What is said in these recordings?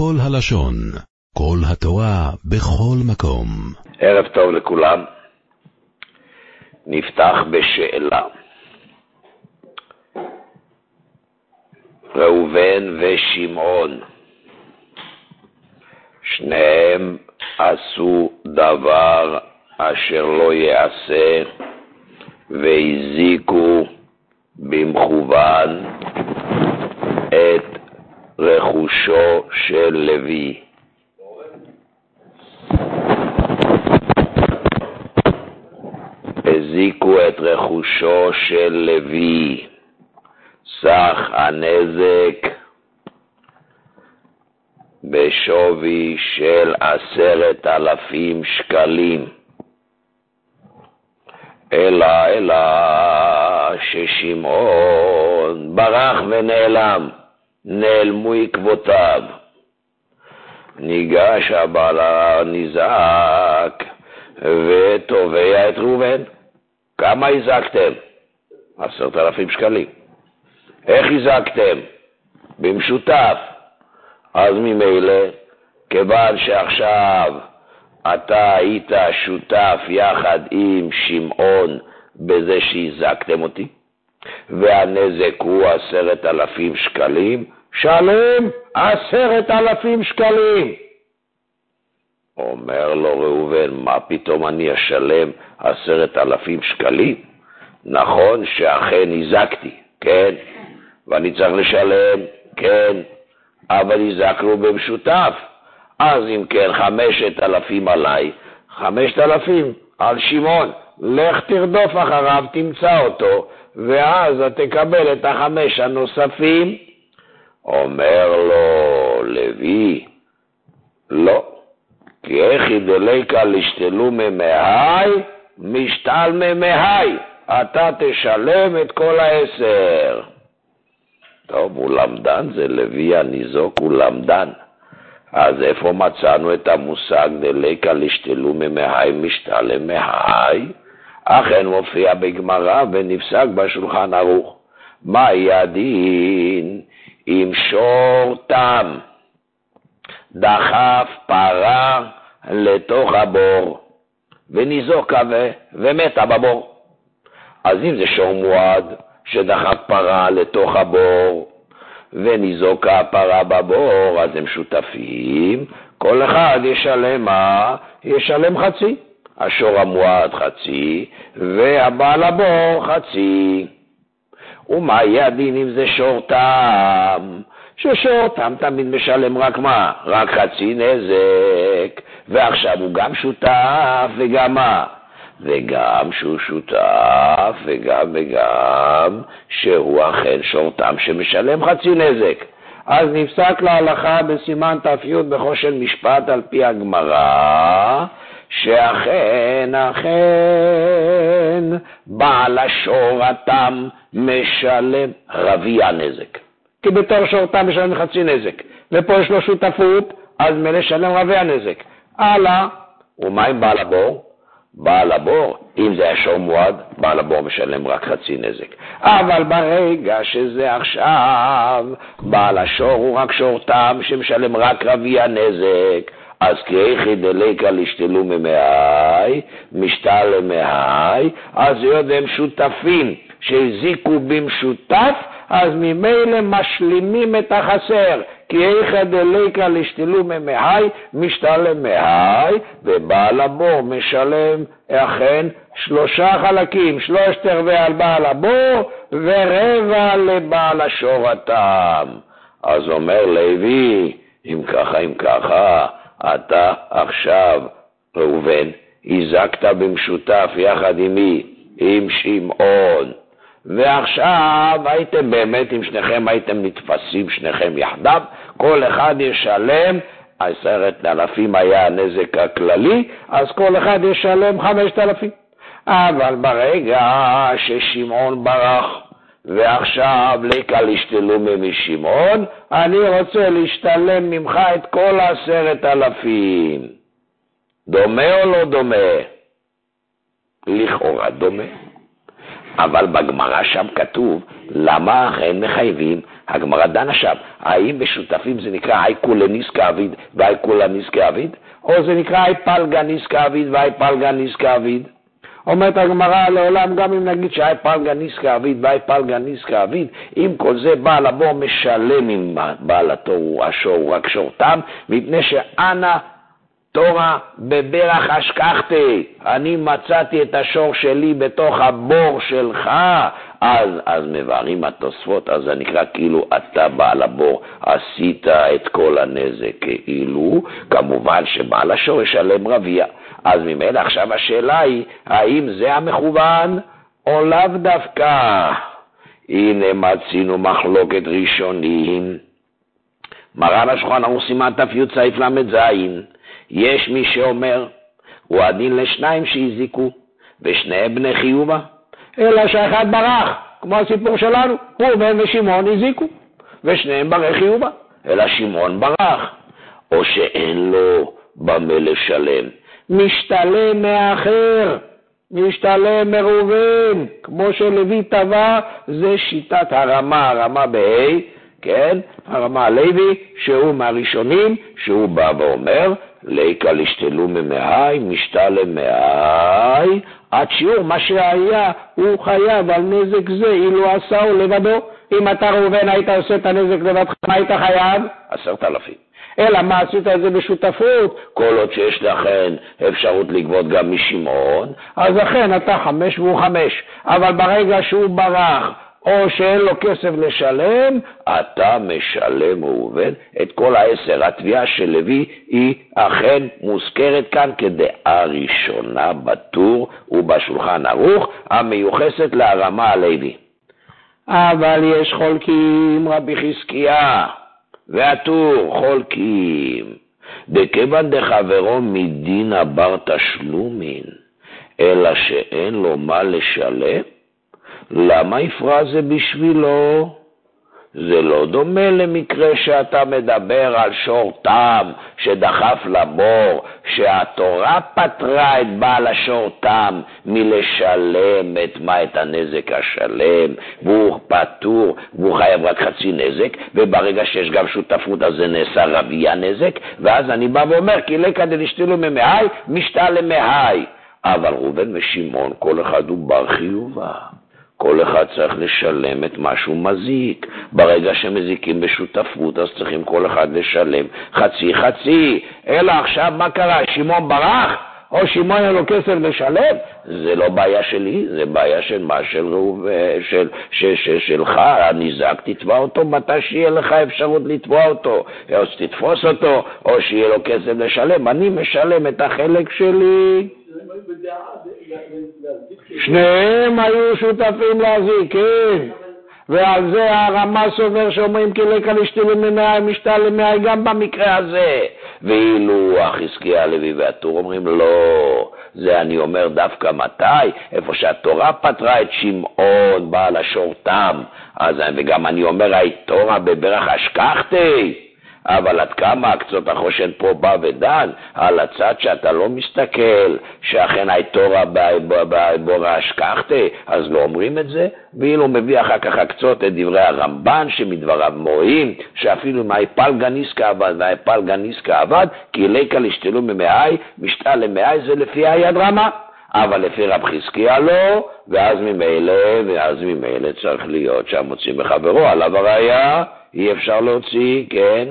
כל הלשון, כל התורה, בכל מקום. ערב טוב לכולם. נפתח בשאלה. ראובן ושמעון, שניהם עשו דבר אשר לא יעשה, והזיקו במכוון רכושו של לוי. הזיקו את רכושו של לוי. סך הנזק בשווי של עשרת אלפים שקלים. אלא, אלא ששמעון ברח ונעלם, נעלמו עקבותיו. ניגש הבעל הנזעק ותובע את ראובן. כמה הזקתם? עשרת אלפים שקלים. איך הזקתם? במשותף. אז ממילא, כיוון שעכשיו אתה היית שותף יחד עם שמעון בזה שהזקתם אותי, והנזק הוא עשרת אלפים שקלים, שלם עשרת אלפים שקלים. אומר לו ראובן, מה פתאום אני אשלם עשרת אלפים שקלים? נכון שאכן הזקתי, כן, ואני צריך לשלם, כן, אבל הזקנו במשותף. אז אם כן, חמשת אלפים עליי, חמשת אלפים על שמעון. לך תרדוף אחריו, תמצא אותו, ואז תקבל את החמש הנוספים. אומר לו לוי, לא, כי איך ידליקה לשתלו ממהי, משתל ממהי, אתה תשלם את כל העשר. טוב, הוא למדן, זה לוי הניזוק, הוא למדן. אז איפה מצאנו את המושג דליקה לשתלו ממהי משתלם מהי? אכן מופיע בגמרא ונפסק בשולחן ערוך. מהי הדין אם שור תם דחף פרה לתוך הבור וניזוקה ומתה בבור? אז אם זה שור מועד שדחף פרה לתוך הבור וניזוקה הפרה בבור, אז הם שותפים, כל אחד ישלם מה? ישלם חצי. השור המועד חצי, והבעל הבור חצי. ומה יהיה הדין אם זה שור תם? ששור תם תמיד משלם רק מה? רק חצי נזק, ועכשיו הוא גם שותף וגם מה? וגם שהוא שותף, וגם וגם שהוא אכן שורתם שמשלם חצי נזק. אז נפסק להלכה בסימן ת"י בחושן משפט על פי הגמרא, שאכן, אכן, בעל השורתם משלם רביע נזק. כי בתור שורתם משלם חצי נזק, ופה יש לו שותפות, אז מלשלם רביע נזק. הלאה, ומה עם בעל הבור? בעל הבור, אם זה היה שור מועד, בעל הבור משלם רק חצי נזק. אבל ברגע שזה עכשיו, בעל השור הוא רק שור תם שמשלם רק רביע נזק, אז כאיכי דליקה לשתלו ממאי, משתל למאי, אז היות והם שותפים שהזיקו במשותף, אז ממילא משלימים את החסר, כי איכא דליקא לשתלו ממאי, משתלם מאי, ובעל הבור משלם אכן שלושה חלקים, שלושת רבעי על בעל הבור ורבע לבעל השורתם. אז אומר לוי, אם ככה, אם ככה, אתה עכשיו, ראובן, הזקת במשותף יחד עם מי? עם שמעון. ועכשיו הייתם באמת, אם שניכם הייתם נתפסים שניכם יחדיו, כל אחד ישלם, עשרת אלפים היה הנזק הכללי, אז כל אחד ישלם חמשת אלפים. אבל ברגע ששמעון ברח, ועכשיו ליקה לשתלו משמעון, אני רוצה להשתלם ממך את כל עשרת אלפים. דומה או לא דומה? לכאורה דומה. אבל בגמרא שם כתוב, למה אכן מחייבים הגמרא דנה שם, האם בשותפים זה נקרא אי כולה ניסקה אביד ואי כולה ניסקה אביד, או זה נקרא אי פלגה ניסקה אביד ואי פלגה ניסקה אביד? אומרת הגמרא לעולם, גם אם נגיד שאי פלגה ניסקה אביד ואי פלגה ניסקה אביד, אם כל זה בעל הבור משלם עם בעל התור, השור רק שור תם, מפני שאנא תורה בברך אשכחתי, אני מצאתי את השור שלי בתוך הבור שלך, אז, אז מבארים התוספות, אז זה נקרא כאילו אתה בעל הבור, עשית את כל הנזק כאילו, כמובן שבעל השור ישלם רביע. אז ממילא עכשיו השאלה היא, האם זה המכוון או לאו דווקא? הנה מצינו מחלוקת ראשונים. מרן השולחן ערוך סימן ת"י סעיף ל"ז, יש מי שאומר, הוא הדין לשניים שהזיקו, ושניהם בני חיובה, אלא שאחד ברח, כמו הסיפור שלנו, ראובן ושמעון הזיקו, ושניהם ברי חיובה, אלא שמעון ברח, או שאין לו במה לשלם, משתלם מאחר, משתלם מראובן, כמו שלוי טבע, זה שיטת הרמה, הרמה בה', כן, הרמה הלוי, שהוא מהראשונים, שהוא בא ואומר, ליקה לשתלו ממאי, משתלם מאי, עד שיעור מה שהיה, הוא חייב על נזק זה, אילו עשהו לבדו. אם אתה ראובן היית עושה את הנזק לבדך, מה היית חייב? עשרת אלפים. אלא מה עשית את זה בשותפות? כל עוד שיש לכן אפשרות לגבות גם משמעון, אז אכן אתה חמש והוא חמש. אבל ברגע שהוא ברח, או שאין לו כסף לשלם, אתה משלם, ראובן, את כל העשר. התביעה של לוי היא אכן מוזכרת כאן כדעה ראשונה בטור ובשולחן ערוך, המיוחסת להרמה הלוי. אבל יש חולקים, רבי חזקיה, והטור חולקים. דכיוון דחברו מדין בר תשלומין, אלא שאין לו מה לשלם, למה יפרע זה בשבילו? זה לא דומה למקרה שאתה מדבר על שור תם שדחף לבור, שהתורה פטרה את בעל השור תם מלשלם את מה? את הנזק השלם, והוא פטור, והוא חייב רק חצי נזק, וברגע שיש גם שותפות אז זה נעשה רביע נזק, ואז אני בא ואומר, כי לקא דלשתילו ממאי, משתה למאי. אבל ראובן ושמעון, כל אחד הוא בר חיובה. כל אחד צריך לשלם את מה שהוא מזיק. ברגע שמזיקים בשותפות, אז צריכים כל אחד לשלם חצי חצי. אלא עכשיו מה קרה? שמעון ברח? או שמעון אין לו כסף לשלם? זה לא בעיה שלי, זה בעיה של מה? של, של, של, של, שלך, הניזק, תתבע אותו מתי שיהיה לך אפשרות לתבוע אותו, או שתתפוס אותו, או שיהיה לו כסף לשלם. אני משלם את החלק שלי. שניהם היו שותפים להזיק, כן. ועל זה הרמה סובר שאומרים כי לקה לשתילים ממאי משתה למאי גם במקרה הזה. ואילו החזקיה הלוי והטור אומרים לא, זה אני אומר דווקא מתי? איפה שהתורה פטרה את שמעון בעל השור תם. אז, וגם אני אומר, היתורה בברך אשכחתי. אבל עד כמה קצות החושן פה בא ודן על הצד שאתה לא מסתכל, שאכן הייתורה בורא אשכחתי, אז לא אומרים את זה, ואילו מביא אחר כך הקצות את דברי הרמב"ן, שמדבריו מורים, שאפילו אם היפלגה ניסקה עבד והיפלגה ניסקה עבד, כי ליקה לשתלו ממאי, משתה למאי זה לפי היד רמה. אבל לפי רב חזקיה לא, ואז ממילא, ואז ממילא צריך להיות שהמוציא מחברו עליו הראייה, אי אפשר להוציא, כן.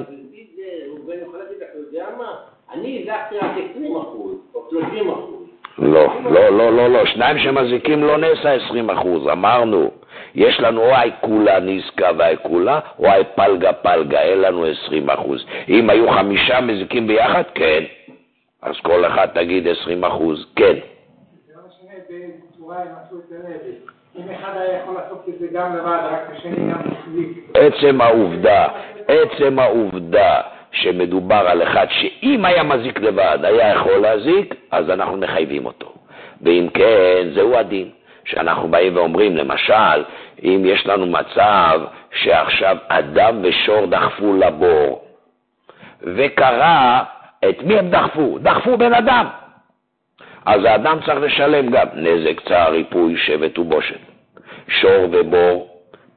אני הזקתי רק 20 אחוז, או 30 אחוז. לא, לא, לא, לא, לא, שניים שמזיקים לא נעשה 20 אחוז, אמרנו. יש לנו או האיקולה ניסקה והאיקולה, או האיפלגה פלגה, אין לנו 20 אחוז. אם היו חמישה מזיקים ביחד, כן. אז כל אחד תגיד 20 אחוז, כן. עצם העובדה, עצם העובדה שמדובר על אחד שאם היה מזיק לבד, היה יכול להזיק, אז אנחנו מחייבים אותו. ואם כן, זהו הדין. שאנחנו באים ואומרים, למשל, אם יש לנו מצב שעכשיו אדם ושור דחפו לבור, וקרה, את מי הם דחפו? דחפו בן אדם. אז האדם צריך לשלם גם נזק, צער, ריפוי, שבט ובושת. שור ובור,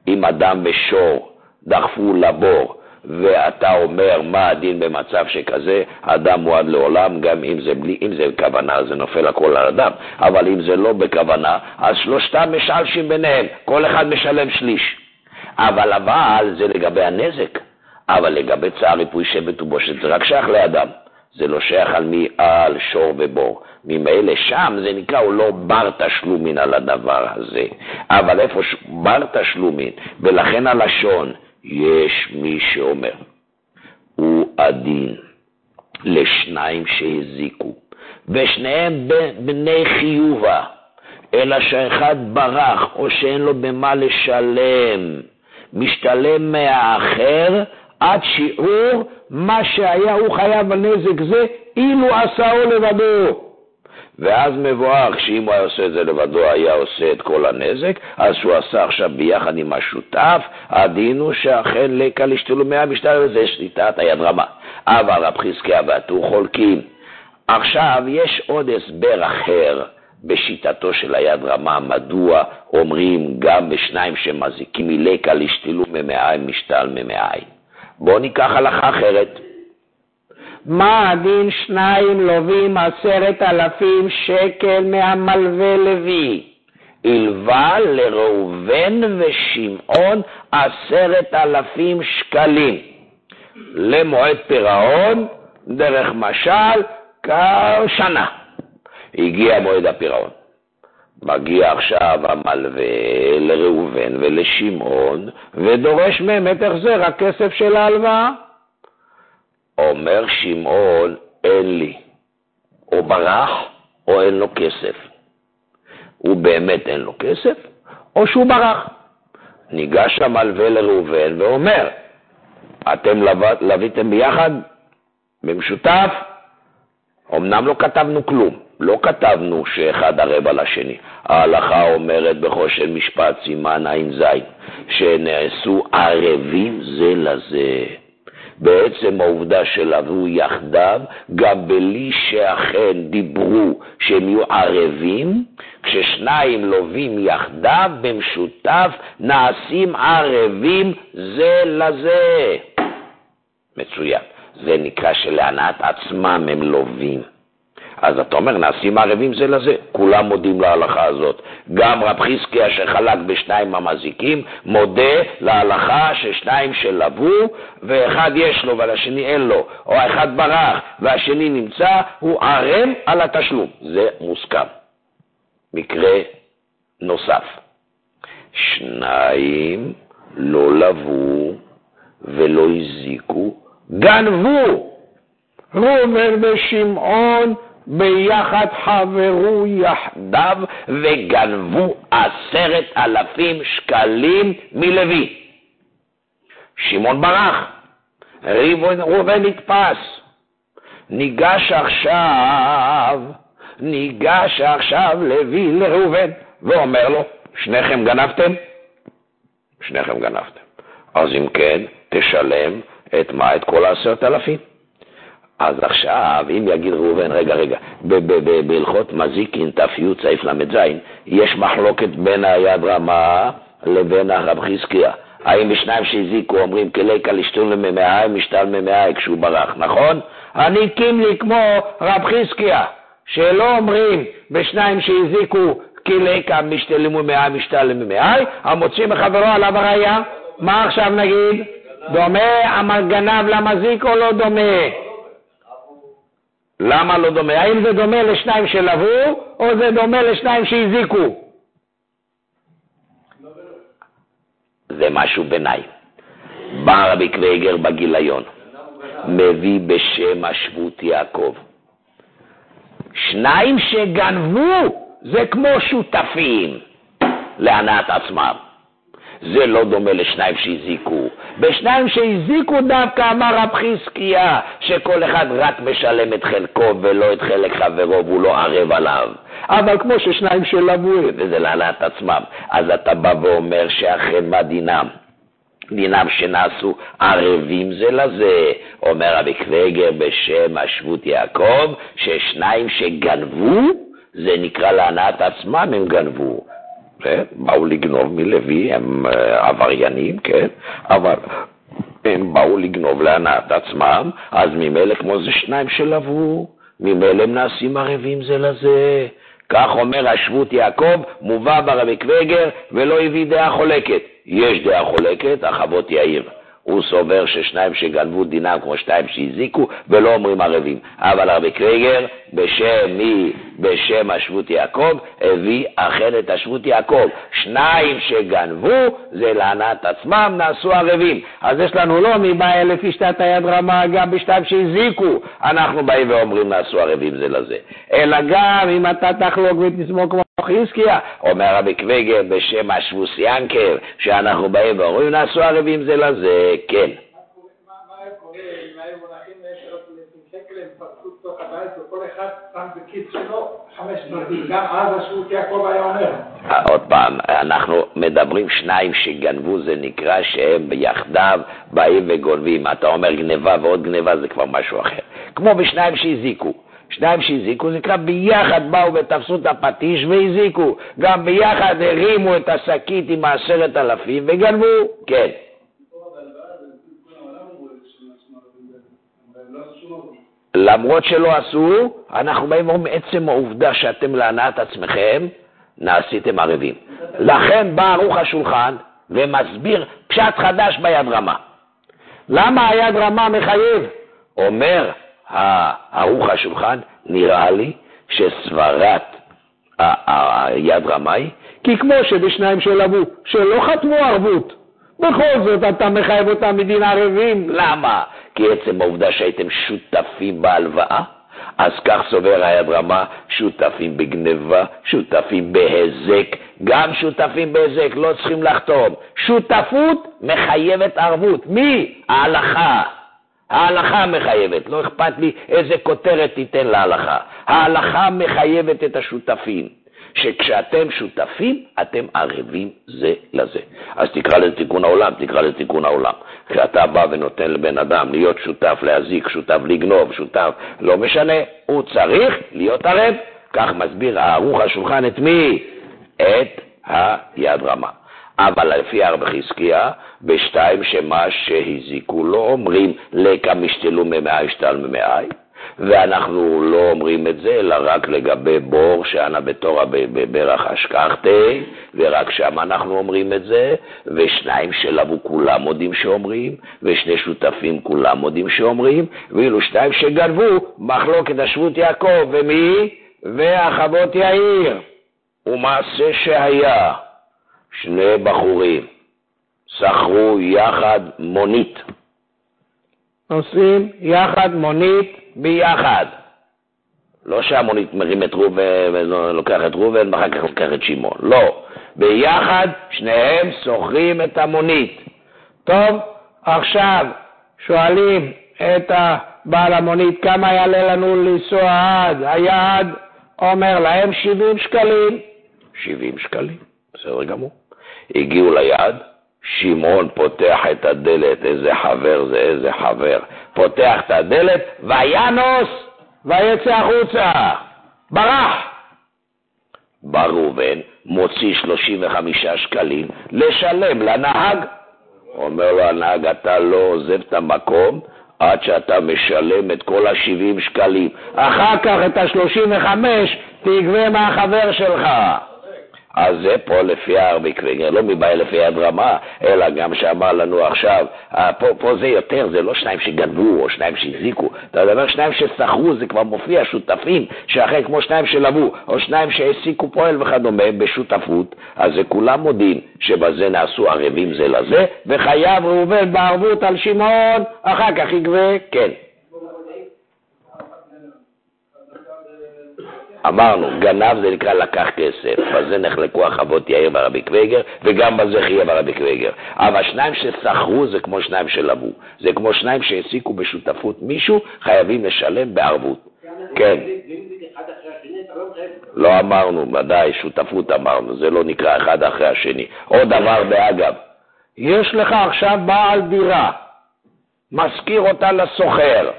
אם אדם ושור דחפו לבור, ואתה אומר מה הדין במצב שכזה, אדם מועד לעולם, גם אם זה, בלי, אם זה בכוונה זה נופל הכל על אדם, אבל אם זה לא בכוונה, אז שלושתם משלשים ביניהם, כל אחד משלם שליש. אבל אבל זה לגבי הנזק, אבל לגבי צער ריפוי שבט ובושת זה רק שייך לאדם. זה לא שייך על מי על שור ובור. ממילא שם זה נקרא, הוא לא בר תשלומין על הדבר הזה. אבל איפה בר תשלומין, ולכן הלשון, יש מי שאומר, הוא הדין לשניים שהזיקו, ושניהם בני חיובה, אלא שאחד ברח או שאין לו במה לשלם, משתלם מהאחר עד שיעור מה שהיה הוא חייב על נזק זה, אילו עשהו לבדו. ואז מבואר שאם הוא היה עושה את זה לבדו, היה עושה את כל הנזק, אז שהוא עשה עכשיו ביחד עם השותף, הדין הוא שאכן לקה לשתולומי המשטר, וזה שליטת היד רמה. אבל רב חזקיה והטור חולקים. עכשיו, יש עוד הסבר אחר בשיטתו של היד רמה, מדוע אומרים גם בשניים שמזיקים מלקה לשתילו ממעיים משתל ממעיים. בואו ניקח הלכה אחרת. מה הדין שניים לווים עשרת אלפים שקל מהמלווה לוי? הלווה לראובן ושמעון עשרת אלפים שקלים. למועד פירעון, דרך משל, כשנה. הגיע מועד הפירעון. מגיע עכשיו המלווה לראובן ולשמעון ודורש מהם את החזר הכסף של ההלוואה. אומר שמעון, אין לי. או ברח או אין לו כסף. הוא באמת אין לו כסף, או שהוא ברח. ניגש המלווה לראובן ואומר, אתם לוויתם ביחד, במשותף, אמנם לא כתבנו כלום, לא כתבנו שאחד ערב על השני. ההלכה אומרת בחושן משפט סימן ע"ז, שנעשו ערבים זה לזה. בעצם העובדה שלבו יחדיו, גם בלי שאכן דיברו שהם יהיו ערבים, כששניים לווים יחדיו, במשותף, נעשים ערבים זה לזה. מצוין. זה נקרא שלהנאת עצמם הם לווים. אז אתה אומר, נעשים ערבים זה לזה. כולם מודים להלכה הזאת. גם רב חזקיה שחלק בשניים המזיקים, מודה להלכה ששניים שלבו, ואחד יש לו ולשני אין לו, או האחד ברח והשני נמצא, הוא ערב על התשלום. זה מוסכם. מקרה נוסף. שניים לא לבו ולא הזיקו, גנבו. ראובן ושמעון ביחד חברו יחדיו וגנבו עשרת אלפים שקלים מלוי. שמעון ברח, ראובן נתפס. ניגש עכשיו, ניגש עכשיו לוי לראובן ואומר לו, שניכם גנבתם? שניכם גנבתם. אז אם כן, תשלם את מה? את כל העשרת אלפים. אז עכשיו, אם יגיד ראובן, רגע, רגע, בהלכות מזיקין ת"י סעיף ל"ז, יש מחלוקת בין היד רמה לבין הרב חזקיה. האם בשניים שהזיקו אומרים כליקה לשתול לממאי, משתל ממאי כשהוא ברח, נכון? אני קימלי כמו רב חזקיה, שלא אומרים בשניים שהזיקו כליקה משתלים ממאי, משתל לממאי, המוציא מחברו עליו הראייה. מה עכשיו נגיד? דומה הגנב למזיק או לא דומה? למה לא דומה? האם זה דומה לשניים שלבו, או זה דומה לשניים שהזיקו? זה משהו ביניים. בא רבי קוויגר בגיליון, מביא בשם השבות יעקב. שניים שגנבו זה כמו שותפים להנאת עצמם. זה לא דומה לשניים שהזיקו. בשניים שהזיקו דווקא אמר רב חזקיה, שכל אחד רק משלם את חלקו ולא את חלק חברו והוא לא ערב עליו. אבל כמו ששניים שלבו, וזה להעלאת עצמם, אז אתה בא ואומר שאכן מה דינם? דינם שנעשו ערבים זה לזה. אומר רבי קוויגר בשם השבות יעקב, ששניים שגנבו, זה נקרא להנאת עצמם הם גנבו. כן? באו לגנוב מלוי, הם אה, עבריינים, כן? אבל הם באו לגנוב להנאת עצמם, אז ממילא כמו זה שניים שלבו, ממילא הם נעשים ערבים זה לזה. כך אומר השבות יעקב, מובא ברבי קוויגר, ולא הביא דעה חולקת. יש דעה חולקת, החוות יאיר. הוא סובר ששניים שגנבו דינם כמו שניים שהזיקו ולא אומרים ערבים. אבל הרבי קריגר, בשם מי? בשם השבות יעקב, הביא אכן את השבות יעקב. שניים שגנבו, זה לענת עצמם, נעשו ערבים. אז יש לנו לא בא לפי שתת היד רמה, גם בשתיים שהזיקו, אנחנו באים ואומרים נעשו ערבים זה לזה. אלא גם אם אתה תחלוק ותסמוך כמו חזקיה, אומר רבי קוויגר בשם השבוס ינקר, שאנחנו באים ואומרים נעשו ערבים זה לזה, כן. עוד פעם, אנחנו מדברים שניים שגנבו, זה נקרא שהם יחדיו באים וגונבים. אתה אומר גניבה ועוד גניבה זה כבר משהו אחר. כמו בשניים שהזיקו. שניים שהזיקו, זה נקרא ביחד באו ותפסו את הפטיש והזיקו. גם ביחד הרימו את השקית עם העשרת אלפים וגנבו, כן. למרות שלא עשו, אנחנו באים ואומרים, עצם העובדה שאתם להנאת עצמכם, נעשיתם ערבים. לכן בא ערוך השולחן ומסביר פשט חדש ביד רמה. למה היד רמה מחייב? אומר ערוך השולחן, נראה לי שסברת היד רמאי, כי כמו שבשניים שלבו, שלא חתמו ערבות, בכל זאת אתה מחייב אותם מדין ערבים. למה? כי עצם העובדה שהייתם שותפים בהלוואה, אז כך סובר היד רמה, שותפים בגניבה, שותפים בהיזק, גם שותפים בהיזק, לא צריכים לחתום. שותפות מחייבת ערבות. מי? ההלכה. ההלכה מחייבת, לא אכפת לי איזה כותרת תיתן להלכה. ההלכה מחייבת את השותפים, שכשאתם שותפים, אתם ערבים זה לזה. אז תקרא לזה תיקון העולם, תקרא לזה תיקון העולם. כשאתה בא ונותן לבן אדם להיות שותף להזיק, שותף לגנוב, שותף, לא משנה, הוא צריך להיות ערב. כך מסביר הערוך השולחן את מי? את היד רמה. אבל לפי ארבע חזקיה, בשתיים שמה שהזיקו לא אומרים לקה משתלו ממאי שתל ממאי, ואנחנו לא אומרים את זה, אלא רק לגבי בור שאנה בתורה בברך אשכחתי, ורק שם אנחנו אומרים את זה, ושניים שלבו כולם מודים שאומרים, ושני שותפים כולם מודים שאומרים, ואילו שניים שגנבו, מחלוקת השבות יעקב, ומי? והחוות יאיר. ומעשה שהיה, שני בחורים שכרו יחד מונית. נוסעים יחד מונית ביחד. לא שהמונית מרים את ראובן ולוקח את ראובן ואחר כך לוקח את שמעון, לא. ביחד שניהם שוכרים את המונית. טוב, עכשיו שואלים את בעל המונית כמה יעלה לנו לנסוע עד היעד, אומר להם 70 שקלים. 70 שקלים, בסדר גמור. הגיעו ליעד, שמעון פותח את הדלת, איזה חבר זה, איזה חבר. פותח את הדלת, וינוס, ויצא החוצה. ברח. בא ראובן, מוציא 35 שקלים לשלם לנהג. אומר לו הנהג, אתה לא עוזב את המקום עד שאתה משלם את כל ה-70 שקלים. אחר כך את ה-35 תגבה מהחבר שלך. אז זה פה לפי הארבי קוויגר, לא מבעיה לפי יד רמה, אלא גם שאמר לנו עכשיו, אה, פה, פה זה יותר, זה לא שניים שגנבו או שניים שהזיקו, אתה מדבר שניים ששכרו, זה כבר מופיע, שותפים, שאחרי כמו שניים שלבו, או שניים שהעסיקו פועל וכדומה בשותפות, אז זה כולם מודים שבזה נעשו ערבים זה לזה, וחייב ראובן בערבות על שמעון, אחר כך יגבה, כן. אמרנו, גנב זה נקרא לקח כסף, בזה נחלקו החוות יאיר ברבי קוויגר, וגם בזה חיה ברבי קוויגר. אבל שניים ששכרו זה כמו שניים שלבו. זה כמו שניים שהעסיקו בשותפות מישהו, חייבים לשלם בערבות. כן. לא אמרנו, ודאי, שותפות אמרנו, זה לא נקרא אחד אחרי השני. עוד דבר באגב, יש לך עכשיו בעל דירה, משכיר אותה לסוחר.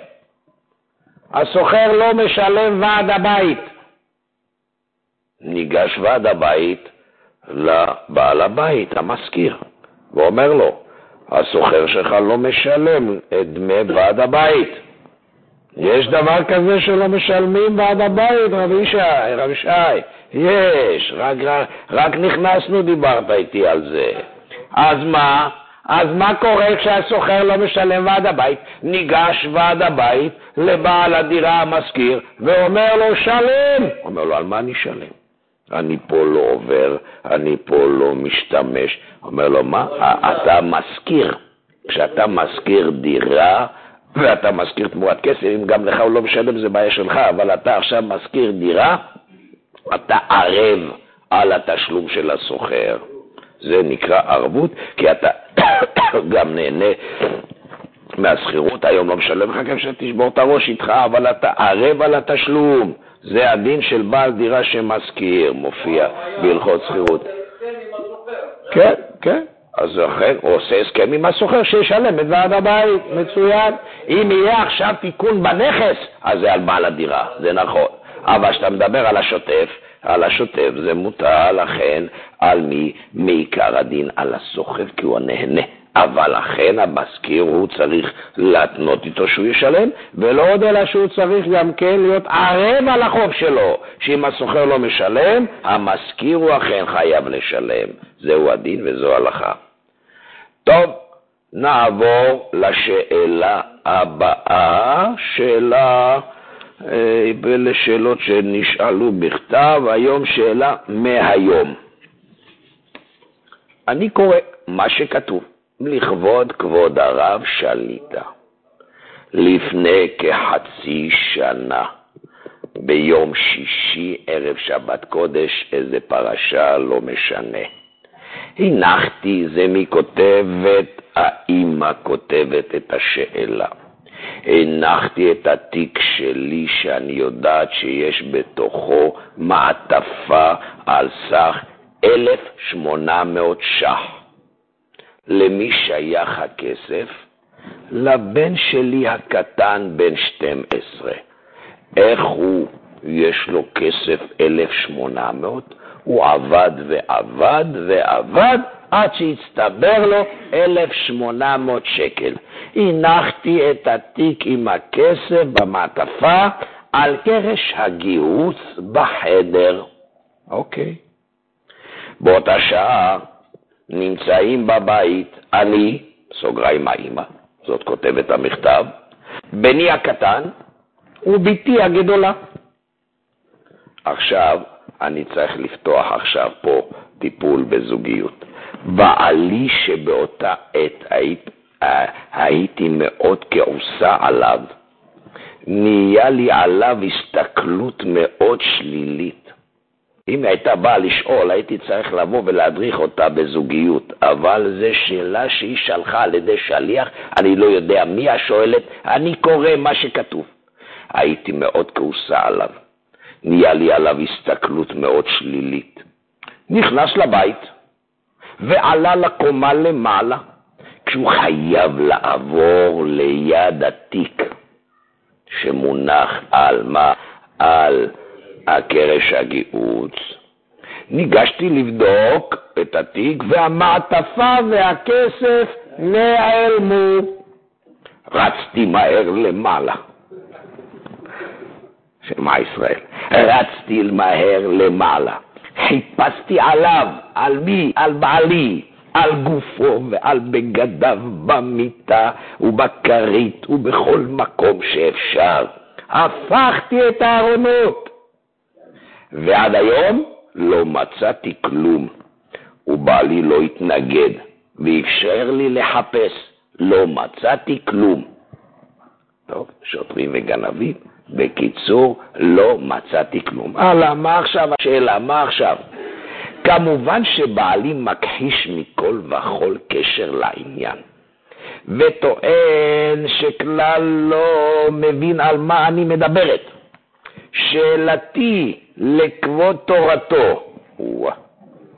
הסוחר לא משלם ועד הבית. ניגש ועד הבית לבעל הבית, המשכיר, ואומר לו, הסוחר שלך לא משלם את דמי ועד הבית. יש דבר כזה שלא משלמים ועד הבית, רבי ישי, רבי שי. יש, רק, רק, רק נכנסנו דיברת איתי על זה. אז מה? אז מה קורה כשהסוחר לא משלם ועד הבית? ניגש ועד הבית לבעל הדירה המשכיר ואומר לו, שלם. אומר לו, על מה אני אשלם? אני פה לא עובר, אני פה לא משתמש. אומר לו, מה? אתה משכיר. כשאתה משכיר דירה, ואתה משכיר תמורת כסף, אם גם לך הוא לא משלם זה בעיה שלך, אבל אתה עכשיו משכיר דירה, אתה ערב על התשלום של הסוחר. זה נקרא ערבות, כי אתה גם נהנה מהשכירות, היום לא משלם לך כסף שתשבור את הראש איתך, אבל אתה ערב על התשלום. זה הדין של בעל דירה שמשכיר, מופיע בהלכות שכירות. כן, כן. אז לכן הוא עושה הסכם עם הסוחר שישלם את ועד הבית, מצוין. אם יהיה עכשיו תיקון בנכס, אז זה על בעל הדירה, זה נכון. אבל כשאתה מדבר על השוטף, על השוטף זה מוטל, לכן, על מי? מעיקר הדין על הסוחר, כי הוא הנהנה. אבל לכן המשכיר הוא צריך להתנות איתו שהוא ישלם, ולא עוד אלא שהוא צריך גם כן להיות ערב על החוב שלו, שאם הסוחר לא משלם, המשכיר הוא אכן חייב לשלם. זהו הדין וזו הלכה. טוב, נעבור לשאלה הבאה, שאלה, אה, לשאלות שנשאלו בכתב, היום שאלה מהיום. אני קורא מה שכתוב. לכבוד כבוד הרב שליטה. לפני כחצי שנה, ביום שישי, ערב שבת קודש, איזה פרשה, לא משנה. הנחתי, זה מי כותבת, כותבת את השאלה. הנחתי את התיק שלי שאני יודעת שיש בתוכו מעטפה על סך 1,800 ש"ח. למי שייך הכסף? לבן שלי הקטן בן 12. איך הוא, יש לו כסף 1,800? הוא עבד ועבד ועבד עד שהצטבר לו 1,800 שקל. הנחתי את התיק עם הכסף במעטפה על קרש הגיהוץ בחדר. אוקיי. באותה שעה נמצאים בבית אני, סוגריים האימא, זאת כותבת המכתב, בני הקטן ובתי הגדולה. עכשיו, אני צריך לפתוח עכשיו פה טיפול בזוגיות. בעלי שבאותה עת היית, אה, הייתי מאוד כעוסה עליו, נהיה לי עליו הסתכלות מאוד שלילית. אם היא הייתה באה לשאול, הייתי צריך לבוא ולהדריך אותה בזוגיות, אבל זו שאלה שהיא שלחה על ידי שליח, אני לא יודע מי השואלת, אני קורא מה שכתוב. הייתי מאוד כעוסה עליו, נהיה לי עליו הסתכלות מאוד שלילית. נכנס לבית ועלה לקומה למעלה, כשהוא חייב לעבור ליד התיק שמונח על מה? על הקרש הגיהוץ. ניגשתי לבדוק את התיק והמעטפה והכסף נעלמו. רצתי מהר למעלה. שמע ישראל, רצתי מהר למעלה. חיפשתי עליו, על מי? על בעלי, על גופו ועל בגדיו במיטה ובכרית ובכל מקום שאפשר. הפכתי את הארונות. ועד היום לא מצאתי כלום, ובעלי לא התנגד, ואפשר לי לחפש, לא מצאתי כלום. טוב, שוטרים וגנבים, בקיצור, לא מצאתי כלום. הלאה, מה עכשיו השאלה? מה עכשיו? כמובן שבעלי מכחיש מכל וכול קשר לעניין, וטוען שכלל לא מבין על מה אני מדברת. שאלתי לכבוד תורתו,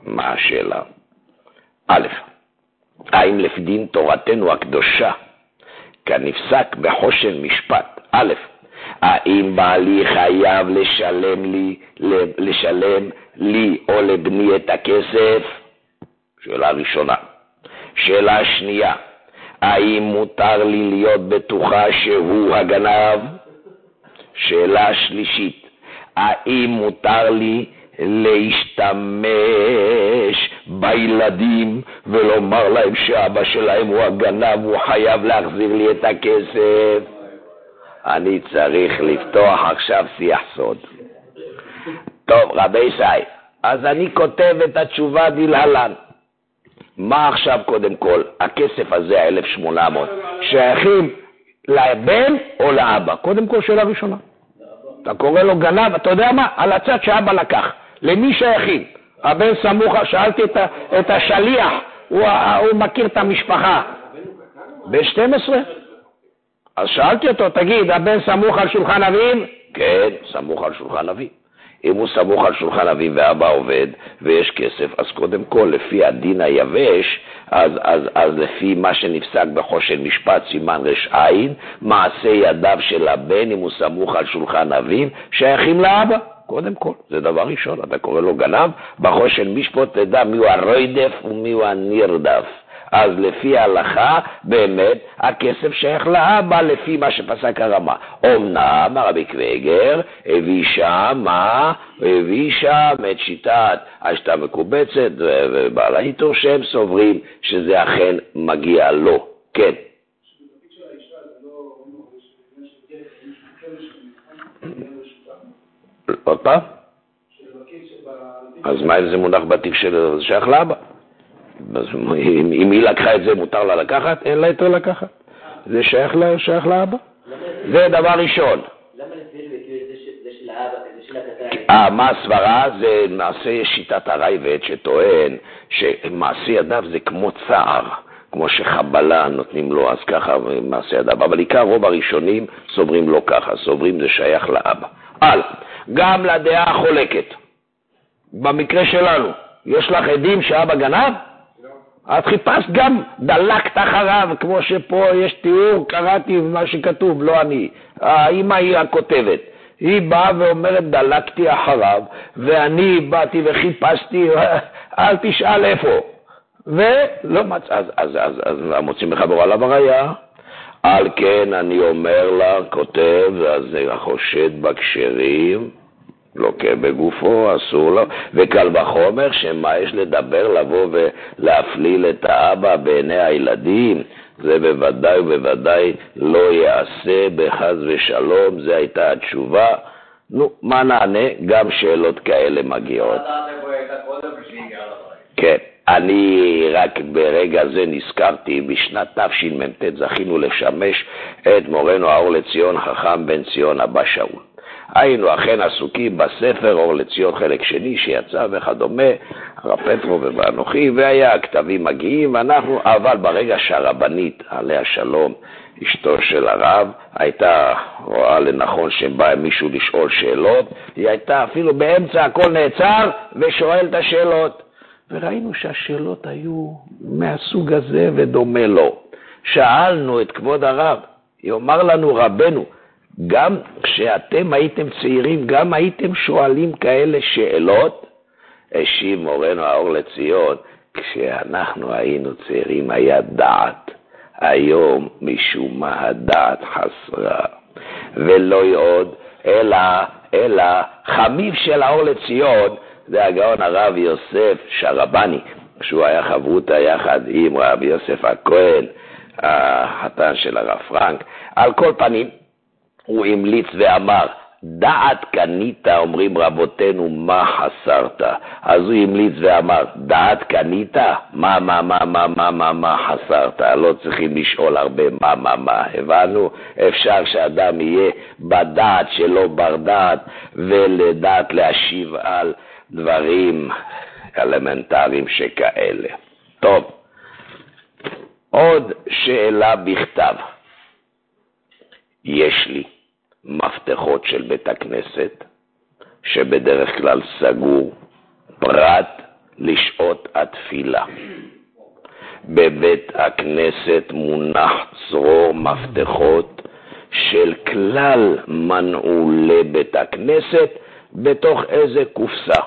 מה השאלה? א', האם לפי דין תורתנו הקדושה, כנפסק בחושן משפט, א', האם שבעלי חייב לשלם לי, לשלם לי או לבני את הכסף? שאלה ראשונה. שאלה שנייה, האם מותר לי להיות בטוחה שהוא הגנב? שאלה שלישית, האם מותר לי להשתמש בילדים ולומר להם שאבא שלהם הוא הגנב, הוא חייב להחזיר לי את הכסף? אני צריך לפתוח עכשיו שיח סוד. טוב, רבי שי, אז אני כותב את התשובה דלהלן. מה עכשיו קודם כל? הכסף הזה, ה-1,800, שייכים לבן או לאבא? קודם כל שאלה ראשונה. אתה קורא לו גנב, אתה יודע מה? על הצד שאבא לקח. למי שייכים? הבן סמוך, שאלתי את, את השליח, הוא, הוא מכיר את המשפחה. בן 12? אז שאלתי אותו, תגיד, הבן סמוך על שולחן אביו? כן, סמוך על שולחן אביו. אם הוא סמוך על שולחן אביו ואבא עובד ויש כסף, אז קודם כל, לפי הדין היבש, אז, אז, אז לפי מה שנפסק בחושן משפט סימן ר"ע, מעשה ידיו של הבן, אם הוא סמוך על שולחן אביו, שייכים לאבא. קודם כל, זה דבר ראשון, אתה קורא לו גנב, בחושן משפט תדע מיהו הרוידף ומיהו הנרדף. אז לפי ההלכה, באמת, הכסף שייך לאבא לפי מה שפסק הרמה. אמנם הרבי קוויגר הביא שם, מה? הביא שם את שיטת השיטה המקובצת ובעל העיטור שהם סוברים שזה אכן מגיע לו. כן. עוד פעם? אז מה אם זה מונח בתיק שלו? זה שייך לאבא. אם היא לקחה את זה, מותר לה לקחת? אין לה יותר לקחת. זה שייך, לה, שייך לאבא. זה דבר ראשון. אה, מה הסברה? זה מעשה שיטת הרייבד שטוען שמעשה ידיו זה כמו צער, כמו שחבלה נותנים לו, אז ככה מעשה ידיו. אבל עיקר רוב הראשונים סוברים לא ככה, סוברים זה שייך לאבא. הלאה, גם לדעה החולקת. במקרה שלנו, יש לך עדים שאבא גנב? את חיפשת גם, דלקת אחריו, כמו שפה יש תיאור, קראתי מה שכתוב, לא אני. האמא היא הכותבת. היא באה ואומרת, דלקתי אחריו, ואני באתי וחיפשתי, אל תשאל איפה. ולא מצא, אז, אז, אז, אז מוצאים מחבר עליו הראייה. על כן אני אומר לה, כותב, אז החושד בכשרים, לוקה בגופו, אסור לו, וקל וחומר שמה יש לדבר, לבוא ולהפליל את האבא בעיני הילדים, זה בוודאי ובוודאי לא יעשה בחס ושלום, זו הייתה התשובה. נו, מה נענה? גם שאלות כאלה מגיעות. כן. אני רק ברגע זה נזכרתי, בשנת תשמ"ט זכינו לשמש את מורנו האור לציון חכם בן ציון אבא שאול. היינו אכן עסוקים בספר אור לציון חלק שני שיצא וכדומה, הרב פטרו ואנוכי, והיה הכתבים מגיעים, ואנחנו, אבל ברגע שהרבנית, עליה שלום, אשתו של הרב, הייתה רואה לנכון שבא מישהו לשאול שאלות, היא הייתה אפילו באמצע הכל נעצר ושואל את השאלות. וראינו שהשאלות היו מהסוג הזה ודומה לו. שאלנו את כבוד הרב, יאמר לנו רבנו, גם כשאתם הייתם צעירים, גם הייתם שואלים כאלה שאלות? השיב מורנו האור לציון, כשאנחנו היינו צעירים היה דעת, היום משום מה הדעת חסרה. ולא עוד, אלא, אלא חמיב של האור לציון, זה הגאון הרב יוסף שרבני, שהוא היה חברותא יחד עם רב יוסף הכהן, החתן של הרב פרנק. על כל פנים, הוא המליץ ואמר, דעת קנית, אומרים רבותינו, מה חסרת? אז הוא המליץ ואמר, דעת קנית? מה, מה, מה, מה, מה, מה, מה חסרת? לא צריכים לשאול הרבה מה, מה, מה. הבנו? אפשר שאדם יהיה בדעת שלו בר דעת ולדעת להשיב על דברים אלמנטריים שכאלה. טוב, עוד שאלה בכתב. יש לי. מפתחות של בית הכנסת, שבדרך כלל סגור, פרט לשעות התפילה. בבית הכנסת מונח צרור מפתחות של כלל מנעולי בית הכנסת בתוך איזה קופסה.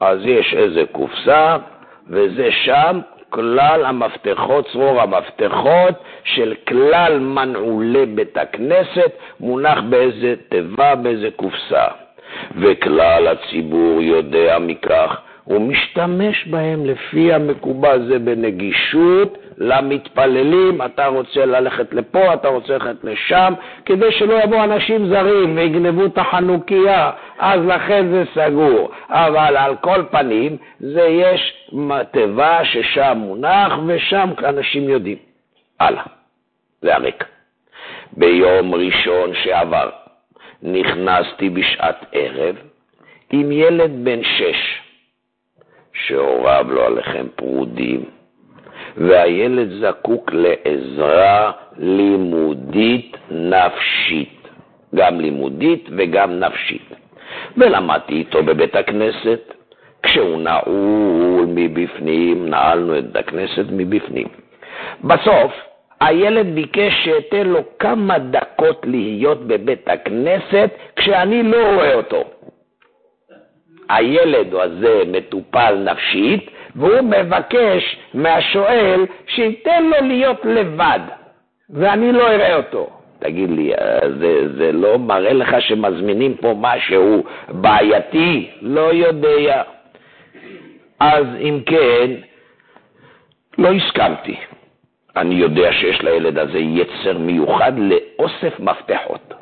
אז יש איזה קופסה, וזה שם כלל המפתחות, צרור המפתחות של כלל מנעולי בית הכנסת, מונח באיזה תיבה, באיזה קופסה. וכלל הציבור יודע מכך, הוא משתמש בהם לפי המקובל, זה בנגישות למתפללים, אתה רוצה ללכת לפה, אתה רוצה ללכת לשם, כדי שלא יבואו אנשים זרים ויגנבו את החנוכיה, אז לכן זה סגור. אבל על כל פנים, זה יש תיבה ששם מונח ושם אנשים יודעים. הלאה, זה הריק. ביום ראשון שעבר נכנסתי בשעת ערב עם ילד בן שש, שהוריו לא עליכם פרודים, והילד זקוק לעזרה לימודית נפשית, גם לימודית וגם נפשית. ולמדתי איתו בבית הכנסת, כשהוא נעול מבפנים, נעלנו את הכנסת מבפנים. בסוף, הילד ביקש שאתן לו כמה דקות להיות בבית הכנסת כשאני לא רואה אותו. הילד הזה מטופל נפשית, והוא מבקש מהשואל שייתן לו להיות לבד, ואני לא אראה אותו. תגיד לי, זה, זה לא מראה לך שמזמינים פה משהו בעייתי? לא יודע. אז אם כן, לא הסכמתי. אני יודע שיש לילד הזה יצר מיוחד לאוסף מפתחות.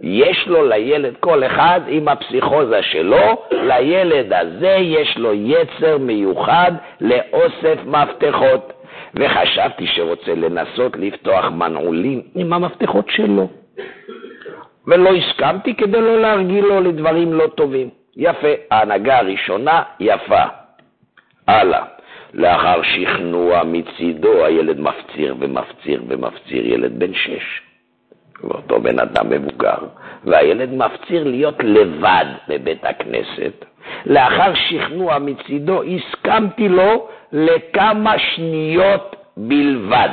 יש לו לילד, כל אחד עם הפסיכוזה שלו, לילד הזה יש לו יצר מיוחד לאוסף מפתחות. וחשבתי שרוצה לנסות לפתוח מנעולים עם המפתחות שלו. ולא הסכמתי כדי לא להרגיל לו לדברים לא טובים. יפה, ההנהגה הראשונה יפה. הלאה. לאחר שכנוע מצידו, הילד מפציר ומפציר ומפציר, ילד בן שש. ואותו בן אדם מבוגר, והילד מפציר להיות לבד בבית הכנסת. לאחר שכנוע מצידו, הסכמתי לו לכמה שניות בלבד.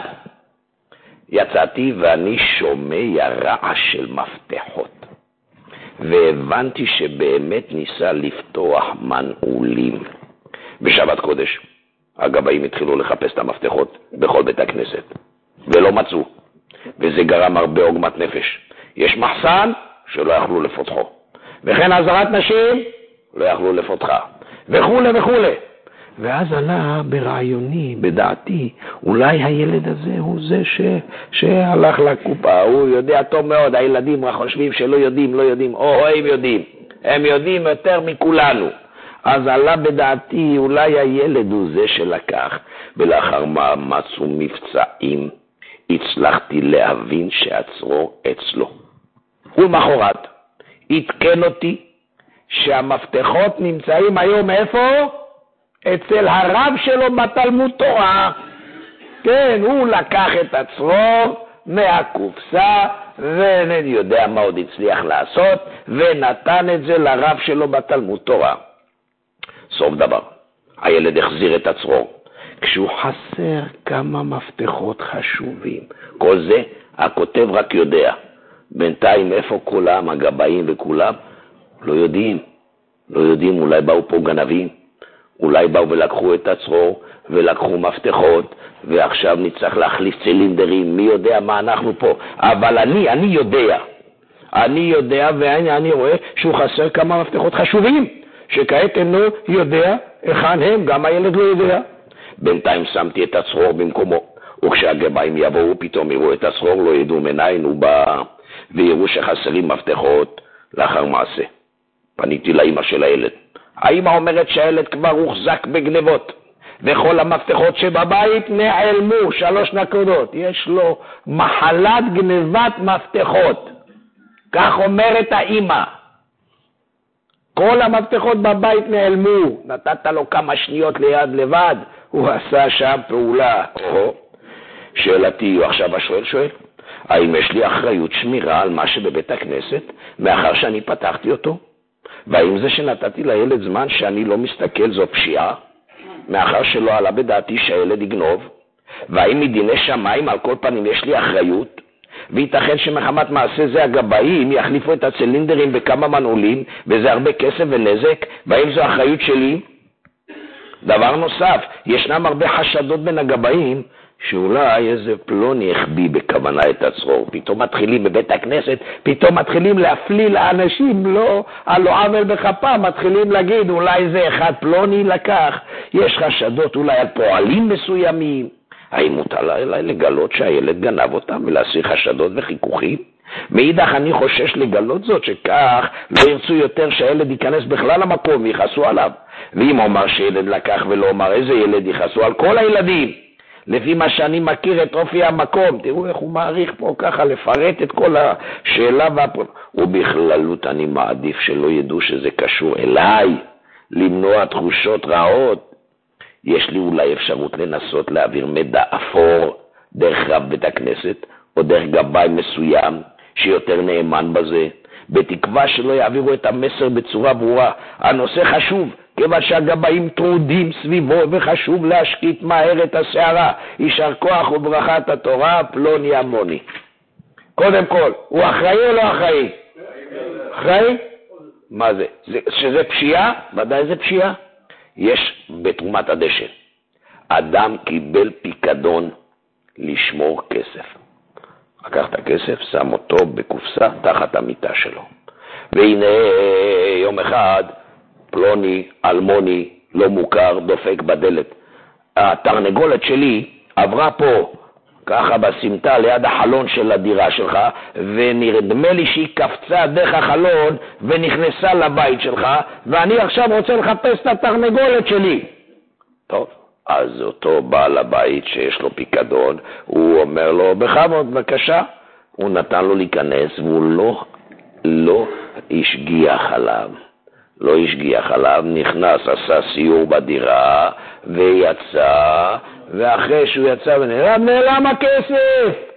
יצאתי ואני שומע רעש של מפתחות, והבנתי שבאמת ניסה לפתוח מנעולים. בשבת קודש הגבאים התחילו לחפש את המפתחות בכל בית הכנסת, ולא מצאו. וזה גרם הרבה עוגמת נפש. יש מחסן שלא יכלו לפותחו, וכן עזרת נשים לא יכלו לפותחה, וכולי וכולי. ואז עלה ברעיוני, בדעתי, אולי הילד הזה הוא זה ש... שהלך לקופה, הוא יודע טוב מאוד, הילדים חושבים שלא יודעים, לא יודעים, או הם יודעים, הם יודעים יותר מכולנו. אז עלה בדעתי, אולי הילד הוא זה שלקח, ולאחר מאמץ ומבצעים הצלחתי להבין שהצרור אצלו. ולמחרת עדכן אותי שהמפתחות נמצאים היום איפה? אצל הרב שלו בתלמוד תורה. כן, הוא לקח את הצרור מהקופסה, ואני יודע מה עוד הצליח לעשות, ונתן את זה לרב שלו בתלמוד תורה. סוף דבר, הילד החזיר את הצרור. כשהוא חסר כמה מפתחות חשובים. כל זה הכותב רק יודע. בינתיים איפה כולם, הגבאים וכולם? לא יודעים. לא יודעים, אולי באו פה גנבים, אולי באו ולקחו את הצרור ולקחו מפתחות, ועכשיו נצטרך להחליף צילינדרים, מי יודע מה אנחנו פה. אבל אני, אני יודע. אני יודע, ואני רואה שהוא חסר כמה מפתחות חשובים, שכעת אינו יודע היכן הם, גם הילד לא יודע. בינתיים שמתי את הצרור במקומו, וכשהגביים יבואו פתאום יראו את הצרור, לא ידעו מניין הוא בא, ויראו שחסרים מפתחות לאחר מעשה. פניתי לאימא של הילד. האימא אומרת שהילד כבר הוחזק בגנבות, וכל המפתחות שבבית נעלמו, שלוש נקודות. יש לו מחלת גנבת מפתחות. כך אומרת האימא. כל המפתחות בבית נעלמו, נתת לו כמה שניות ליד לבד, הוא עשה שם פעולה. או, שאלתי, עכשיו השואל שואל, האם יש לי אחריות שמירה על מה שבבית הכנסת, מאחר שאני פתחתי אותו? והאם זה שנתתי לילד זמן שאני לא מסתכל זו פשיעה, מאחר שלא עלה בדעתי שהילד יגנוב? והאם מדיני שמיים על כל פנים יש לי אחריות? וייתכן שמחמת מעשה זה הגבאים יחליפו את הצילינדרים בכמה מנעולים, וזה הרבה כסף ונזק, והאם זו אחריות שלי? דבר נוסף, ישנם הרבה חשדות בין הגבאים שאולי איזה פלוני החביא בכוונה את הצרור. פתאום מתחילים בבית הכנסת, פתאום מתחילים להפליל לאנשים, לא על לא עוול בכפם, מתחילים להגיד אולי זה אחד פלוני לקח. יש חשדות אולי על פועלים מסוימים. האם מותר אולי לגלות שהילד גנב אותם ולהסיר חשדות וחיכוכים? מאידך אני חושש לגלות זאת, שכך לא ירצו יותר שהילד ייכנס בכלל למקום ויכעסו עליו. ואם אומר שילד לקח ולא אומר איזה ילד יכעסו על כל הילדים. לפי מה שאני מכיר את אופי המקום. תראו איך הוא מעריך פה ככה לפרט את כל השאלה והפר... ובכללות אני מעדיף שלא ידעו שזה קשור אליי, למנוע תחושות רעות. יש לי אולי אפשרות לנסות להעביר מידע אפור דרך רב בית הכנסת, או דרך גבאי מסוים שיותר נאמן בזה, בתקווה שלא יעבירו את המסר בצורה ברורה. הנושא חשוב, כיוון שהגבאים טרודים סביבו וחשוב להשקיט מהר את הסערה. יישר כוח וברכת התורה, פלוני המוני. קודם כל, הוא אחראי או לא אחראי? אחראי? מה זה? זה שזה פשיעה? ודאי זה פשיעה. יש בתרומת הדשא. אדם קיבל פיקדון לשמור כסף. לקח את הכסף, שם אותו בקופסה תחת המיטה שלו. והנה יום אחד פלוני, אלמוני, לא מוכר, דופק בדלת. התרנגולת שלי עברה פה, ככה בסמטה ליד החלון של הדירה שלך, ונדמה לי שהיא קפצה דרך החלון ונכנסה לבית שלך, ואני עכשיו רוצה לחפש את התרנגולת שלי. טוב, אז אותו בעל הבית שיש לו פיקדון, הוא אומר לו, בכבוד, בבקשה. הוא נתן לו להיכנס והוא לא, לא השגיח עליו. לא השגיח עליו, נכנס, עשה סיור בדירה ויצא, ואחרי שהוא יצא ונעלם, נעלם הכסף!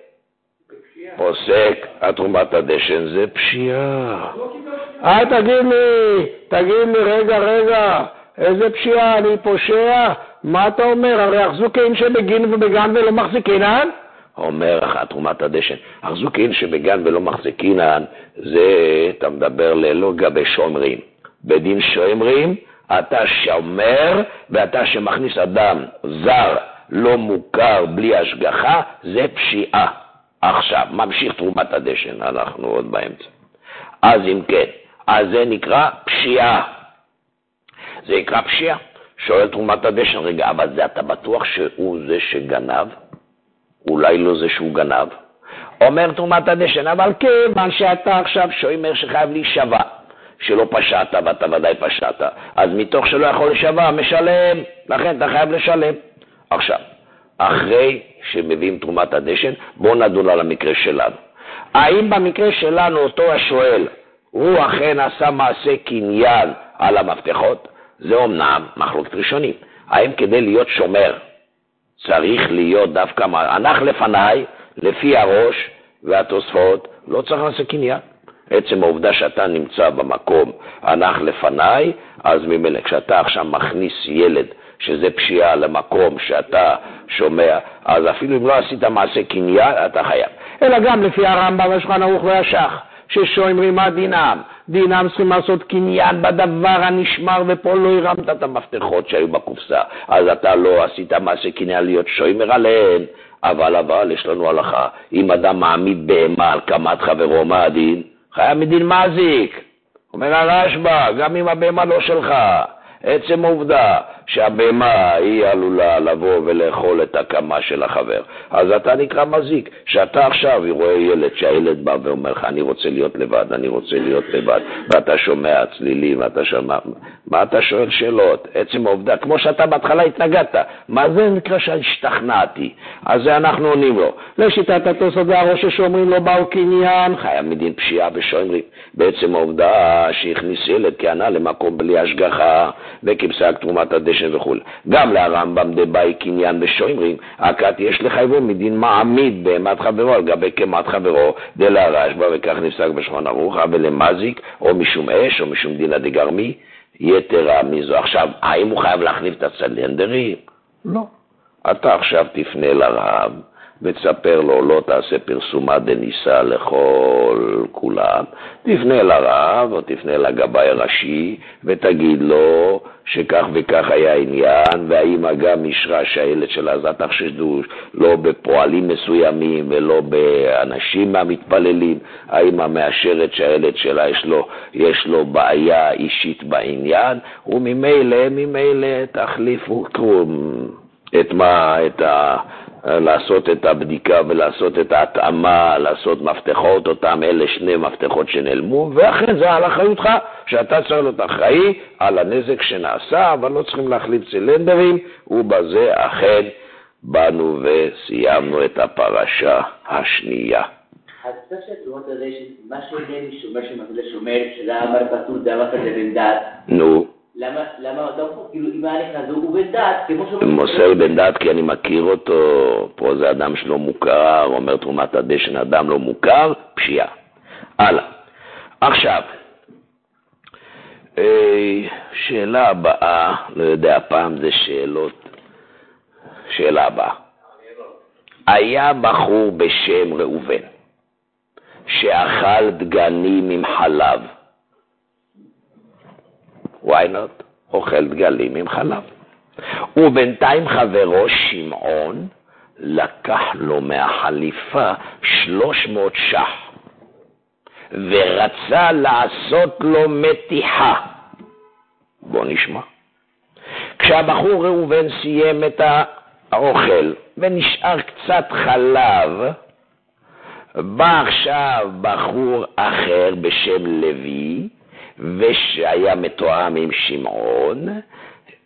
פוסק, התרומת הדשן זה פשיעה. אל תגיד לי, תגיד לי, רגע, רגע, איזה פשיעה, אני פושע? מה אתה אומר? הרי אחזוקין שבגין ובגן ולא מחזיקינן? אומר תרומת הדשן, אחזוקין שבגן ולא מחזיקינן, זה, אתה מדבר ללא גבי שומרים. בדין שומרים, אתה שומר ואתה שמכניס אדם זר לא מוכר בלי השגחה, זה פשיעה. עכשיו, ממשיך תרומת הדשן, אנחנו עוד באמצע. אז אם כן, אז זה נקרא פשיעה. זה נקרא פשיעה. שואל תרומת הדשן, רגע, אבל זה אתה בטוח שהוא זה שגנב? אולי לא זה שהוא גנב? אומר תרומת הדשן, אבל כיוון שאתה עכשיו שומר שחייב להישבע, שלא פשעת ואתה ודאי פשעת, אז מתוך שלא יכול לשבע, משלם, לכן אתה חייב לשלם. עכשיו, אחרי שמביאים תרומת הדשן, בואו נדון על המקרה שלנו. האם במקרה שלנו אותו השואל, הוא אכן עשה מעשה קניין על המפתחות? זה אומנם מחלוקת ראשונים. האם כדי להיות שומר צריך להיות דווקא, הנח לפניי, לפי הראש והתוספות, לא צריך לעשות קניין. עצם העובדה שאתה נמצא במקום הנח לפניי, אז ממילא כשאתה עכשיו מכניס ילד שזה פשיעה למקום שאתה שומע, אז אפילו אם לא עשית מעשה קניין, אתה חייב. אלא גם לפי הרמב"ם, השולחן ערוך והשח, ששומרים מה דינם? דינם צריכים לעשות קניין בדבר הנשמר, ופה לא הרמת את המפתחות שהיו בקופסה, אז אתה לא עשית מעשה קניין להיות שוימר עליהן. אבל אבל יש לנו הלכה, אם אדם מעמיד בהמה על קמת חברו, מה הדין? חייב מדין מזיק. אומר הרשב"א, גם אם הבהמה לא שלך, עצם העובדה שהבהמה היא עלולה לבוא ולאכול את הקמה של החבר, אז אתה נקרא מזיק. שאתה עכשיו רואה ילד, שהילד בא ואומר לך, אני רוצה להיות לבד, אני רוצה להיות לבד, ואתה שומע צלילים, ואתה שומע... מה אתה שואל שאלות? עצם העובדה, כמו שאתה בהתחלה התנגדת, מה זה נקרא שהשתכנעתי? אז זה אנחנו עונים לו. לשיטת התוספות והראש שאומרים לא באו קניין, חייב מדין פשיעה ושומרים. בעצם העובדה שהכניס ילד כהנה למקום בלי השגחה, וכפסק תרומת הדשן וכו'. גם לרמב"ם דבאי קניין בשוימרים, הכת יש לחייבו מדין מעמיד בהמת חברו על גבי קמת חברו, דלהרשב"א וכך נפסק בשולחן ערוך, ולמזיק, או משום אש, או משום דינא דגרמי, יתרה מזו. עכשיו, האם הוא חייב להחליף את הצלנדרים? לא. אתה עכשיו תפנה לרב ותספר לו, לא תעשה פרסומה דניסה לכל כולם. תפנה לרב או תפנה לגבאי הראשי ותגיד לו שכך וכך היה עניין, והאמא גם אישרה שהילד שלה, אז אל תחשדו לא בפועלים מסוימים ולא באנשים המתפללים. האמא מאשרת שהילד שלה יש לו, יש לו בעיה אישית בעניין, וממילא, ממילא תחליפו את מה, את ה... לעשות את הבדיקה ולעשות את ההתאמה, לעשות מפתחות, אותם אלה שני מפתחות שנעלמו, ואכן זה על אחריותך, שאתה צריך להיות אחראי על הנזק שנעשה, אבל לא צריכים להחליף צילנדרים, ובזה אכן באנו וסיימנו את הפרשה השנייה. אז צריך שהתלונות הזה, מה שאינני שומר שמפעיל שומר, שזה אמר פטור דבר כזה בן דת. נו. למה, למה אתה אומר, כאילו, אם היה נכנס, הוא בן דת, כמו שאומרים... מוסר בן דת כי אני מכיר אותו, פה זה אדם שלא מוכר, אומר תרומת הדשן, אדם לא מוכר, פשיעה. הלאה. עכשיו, אה, שאלה הבאה, לא יודע, פעם זה שאלות, שאלה הבאה. היה בחור בשם ראובן, שאכל דגנים עם חלב. Why not? אוכל דגלים עם חלב. ובינתיים חברו שמעון לקח לו מהחליפה שלוש מאות שח ורצה לעשות לו מתיחה. בוא נשמע. כשהבחור ראובן סיים את האוכל ונשאר קצת חלב, בא עכשיו בחור אחר בשם לוי, ושהיה מתואם עם שמעון,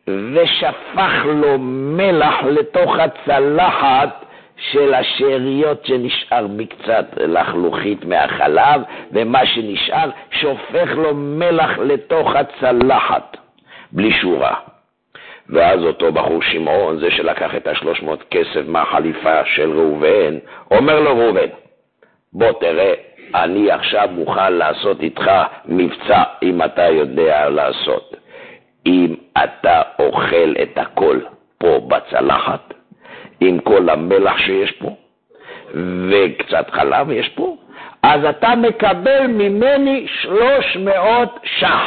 ושפך לו מלח לתוך הצלחת של השאריות שנשאר מקצת לחלוכית מהחלב, ומה שנשאר שופך לו מלח לתוך הצלחת, בלי שורה. ואז אותו בחור שמעון, זה שלקח את השלוש מאות כסף מהחליפה של ראובן, אומר לו ראובן, בוא תראה, אני עכשיו מוכן לעשות איתך מבצע אם אתה יודע לעשות. אם אתה אוכל את הכל פה בצלחת, עם כל המלח שיש פה, וקצת חלב יש פה, אז אתה מקבל ממני שלוש מאות שח.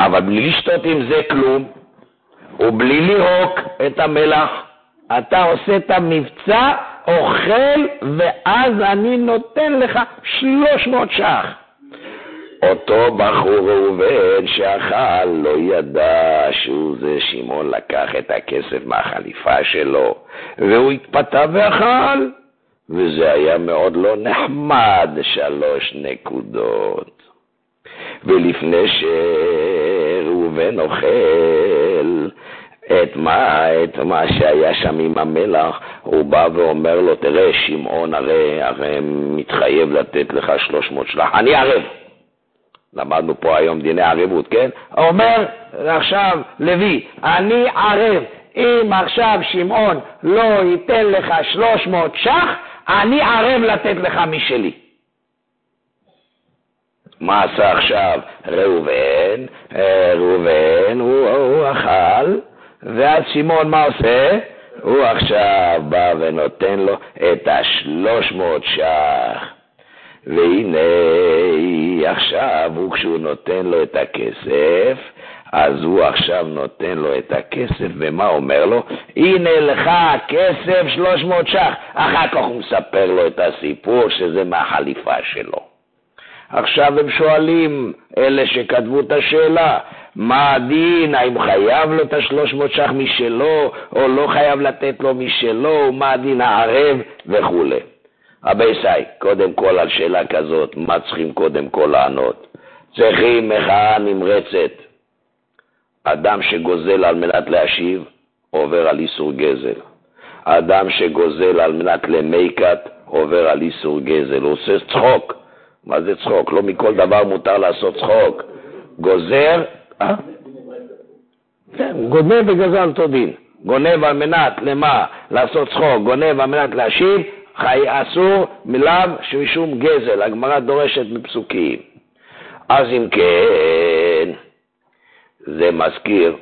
אבל בלי לשתות עם זה כלום, ובלי לירוק את המלח, אתה עושה את המבצע אוכל, ואז אני נותן לך שלוש מאות ש"ח. אותו בחור ראובן שאכל לא ידע שהוא זה שמעון לקח את הכסף מהחליפה שלו, והוא התפתה ואכל, וזה היה מאוד לא נחמד, שלוש נקודות. ולפני שראובן אוכל, את מה, את מה שהיה שם עם המלח, הוא בא ואומר לו, תראה, שמעון הרי, הרי מתחייב לתת לך 300 שלח, אני ערב. למדנו פה היום דיני ערבות, כן? אומר עכשיו לוי, אני ערב. אם עכשיו שמעון לא ייתן לך 300 שח, אני ערב לתת לך משלי. מה עשה עכשיו ראובן? אה, ראובן, הוא, הוא אכל, ואז שמעון מה עושה? הוא עכשיו בא ונותן לו את השלוש מאות ש"ח. והנה עכשיו, הוא כשהוא נותן לו את הכסף, אז הוא עכשיו נותן לו את הכסף, ומה אומר לו? הנה לך הכסף שלוש מאות ש"ח. אחר כך הוא מספר לו את הסיפור שזה מהחליפה שלו. עכשיו הם שואלים, אלה שכתבו את השאלה, מה הדין, האם חייב לו את השלוש מאות ש"ח משלו, או לא חייב לתת לו משלו, מה הדין הערב וכולי. רבי סי, קודם כל על שאלה כזאת, מה צריכים קודם כל לענות? צריכים מחאה נמרצת. אדם שגוזל על מנת להשיב, עובר על איסור גזל. אדם שגוזל על מנת למיקת, עובר על איסור גזל. הוא עושה צחוק. מה זה צחוק? לא מכל דבר מותר לעשות צחוק. גוזר, אה? כן, גונב וגזל אותו דין. גונב על מנת, למה? לעשות צחוק, גונב על מנת להשיב, חי אסור מלאו שמשום גזל, הגמרא דורשת מפסוקים. אז אם כן, זה מזכיר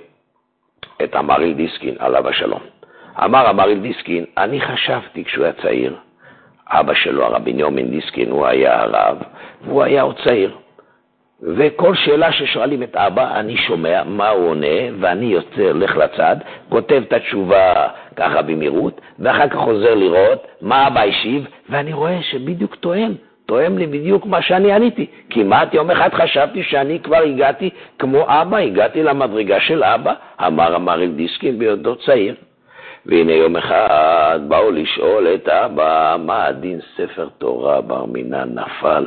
את המהרי"ל דיסקין, עליו השלום. אמר המהרי"ל דיסקין, אני חשבתי כשהוא היה צעיר, אבא שלו, הרב בנימין דיסקין, הוא היה הרב, והוא היה עוד צעיר. וכל שאלה ששואלים את אבא, אני שומע מה הוא עונה, ואני יוצא, הולך לצד, כותב את התשובה ככה במהירות, ואחר כך חוזר לראות מה אבא השיב, ואני רואה שבדיוק תואם, תואם לי בדיוק מה שאני עניתי. כמעט יום אחד חשבתי שאני כבר הגעתי כמו אבא, הגעתי למדרגה של אבא, אמר אמריל דיסקין בהיותו צעיר. והנה יום אחד באו לשאול את אבא מה הדין ספר תורה בר מינן נפל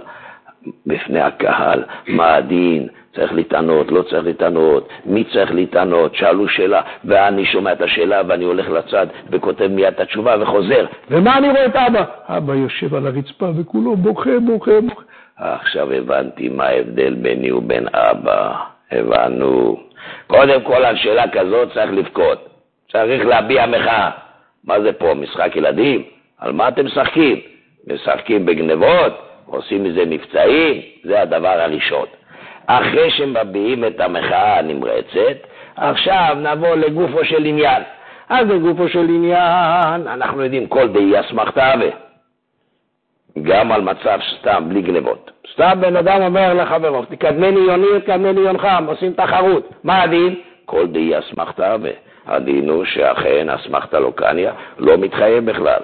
בפני הקהל, מה הדין, צריך להתענות, לא צריך להתענות, מי צריך להתענות, שאלו שאלה, ואני שומע את השאלה ואני הולך לצד וכותב מיד את התשובה וחוזר. ומה אני רואה את אבא? אבא יושב על הרצפה וכולו בוכה, בוכה, בוכה. עכשיו הבנתי מה ההבדל ביני ובין אבא, הבנו. קודם כל על שאלה כזאת צריך לבכות, צריך להביע מחאה. מה זה פה, משחק ילדים? על מה אתם משחקים? משחקים בגנבות? עושים מזה מבצעים, זה הדבר הראשון. אחרי שמביעים את המחאה הנמרצת, עכשיו נבוא לגופו של עניין. אז לגופו של עניין, אנחנו יודעים כל דאי אסמכתא גם על מצב סתם, בלי גנבות. סתם בן אדם אומר לחברו, תקדמני יוני, תקדמני יונך, עושים תחרות. מה הדין? כל דאי אסמכתא הדין הוא שאכן אסמכתא לוקניה לא מתחייב בכלל.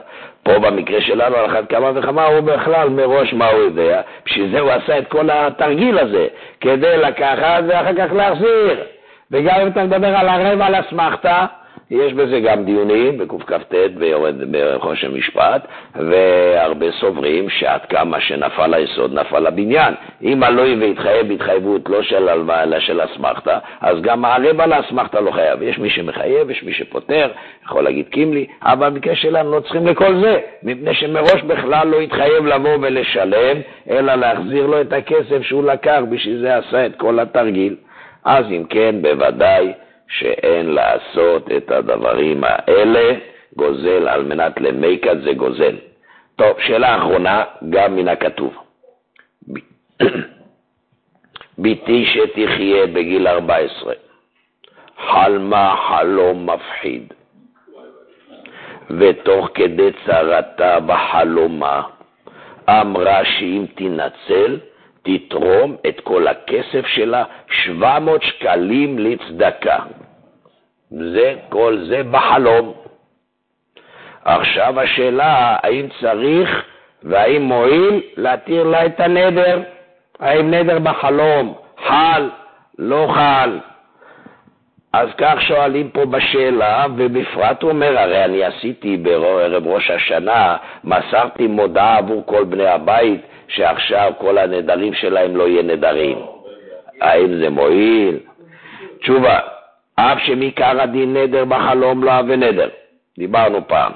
פה במקרה שלנו, על אחת כמה וכמה, הוא בכלל מראש מה הוא יודע, בשביל זה הוא עשה את כל התרגיל הזה, כדי לקחת ואחר כך להחזיר. וגם אם אתה מדבר על הרבע על אסמכתא, יש בזה גם דיונים בקכ"ט ויורד בחושן משפט, והרבה סוברים שעד כמה שנפל היסוד נפל הבניין. אם הלוי והתחייב בהתחייבות לא של הלוואה אלא של אסמכתא, אז גם הרבע לאסמכתא לא חייב. יש מי שמחייב, יש מי שפוטר, יכול להגיד קימלי, אבל במקרה שלנו לא צריכים לכל זה, מפני שמראש בכלל לא התחייב לבוא ולשלם, אלא להחזיר לו את הכסף שהוא לקח, בשביל זה עשה את כל התרגיל. אז אם כן, בוודאי שאין לעשות את הדברים האלה, גוזל על מנת למיקת זה גוזל. טוב, שאלה אחרונה, גם מן הכתוב. בתי שתחיה בגיל 14, חלמה חלום מפחיד, ותוך כדי צרתה בחלומה אמרה שאם תנצל, תתרום את כל הכסף שלה, 700 שקלים לצדקה. זה, כל זה בחלום. עכשיו השאלה, האם צריך והאם מועיל להתיר לה את הנדר? האם נדר בחלום חל, לא חל? אז כך שואלים פה בשאלה, ובפרט הוא אומר, הרי אני עשיתי בערב ראש השנה, מסרתי מודעה עבור כל בני הבית, שעכשיו כל הנדרים שלהם לא יהיה נדרים. האם זה מועיל? תשובה, אף שמעיקר הדין נדר בחלום לא אהבה נדר. דיברנו פעם.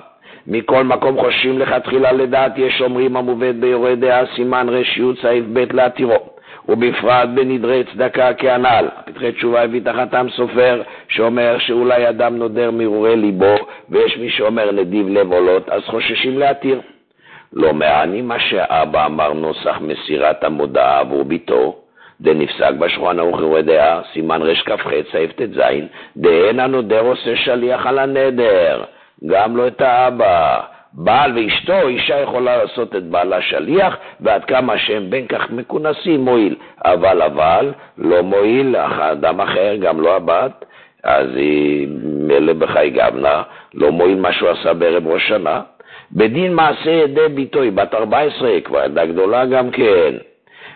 מכל מקום חושבים לכתחילה לדעת יש אומרים המובאת ביורה דעה סימן ר"י סעיף ב' להתירו. ובפרט בנדרי צדקה כהנ"ל. פתחי תשובה הביא תחתם סופר שאומר שאולי אדם נודר מהרהורי ליבו ויש מי שאומר נדיב לב עולות, אז חוששים להתיר. לא מעני מה שאבא אמר נוסח מסירת המודעה עבור ביתו, דנפסק בשולחן ערוך יורה דעה, סימן רכ"ח, סעיף ט"ז, דאין הנודר עושה שליח על הנדר, גם לא את האבא. בעל ואשתו, אישה יכולה לעשות את בעלה שליח, ועד כמה שהם בין כך מכונסים מועיל. אבל אבל, לא מועיל אדם אחר, גם לא הבת, אז היא מילא בחי גבנה, לא מועיל מה שהוא עשה בערב ראש שנה. בדין מעשה ידי ביתו, היא בת 14, כבר ילדה גדולה גם כן.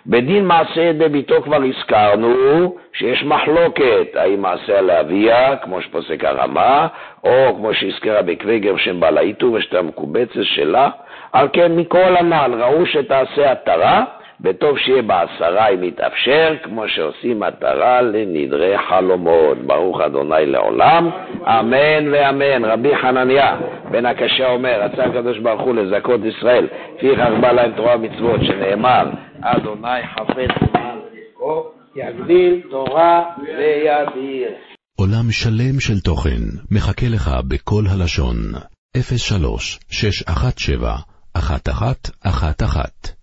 בדין מעשה ידי ביתו כבר הזכרנו שיש מחלוקת, האם מעשה על אביה, כמו שפוסק הרמה, או כמו שהזכרה בקוויגר שם בעל העיטור ושתה מקובצת שלה. על כן מכל הנ"ל ראו שתעשה עטרה, וטוב שיהיה בעשרה אם יתאפשר, כמו שעושים עטרה לנדרי חלומות. ברוך אדוני לעולם, אמן ואמן. רבי חנניה בן הקשה אומר, רצה הקדוש ברוך הוא לזכות ישראל, לפיכך בא להם תורה ומצוות, שנאמר, אדוני חפץ למען rizqו, יגדיל תורה וידיר. עולם שלם של תוכן מחכה לך בכל הלשון, 03 617 1111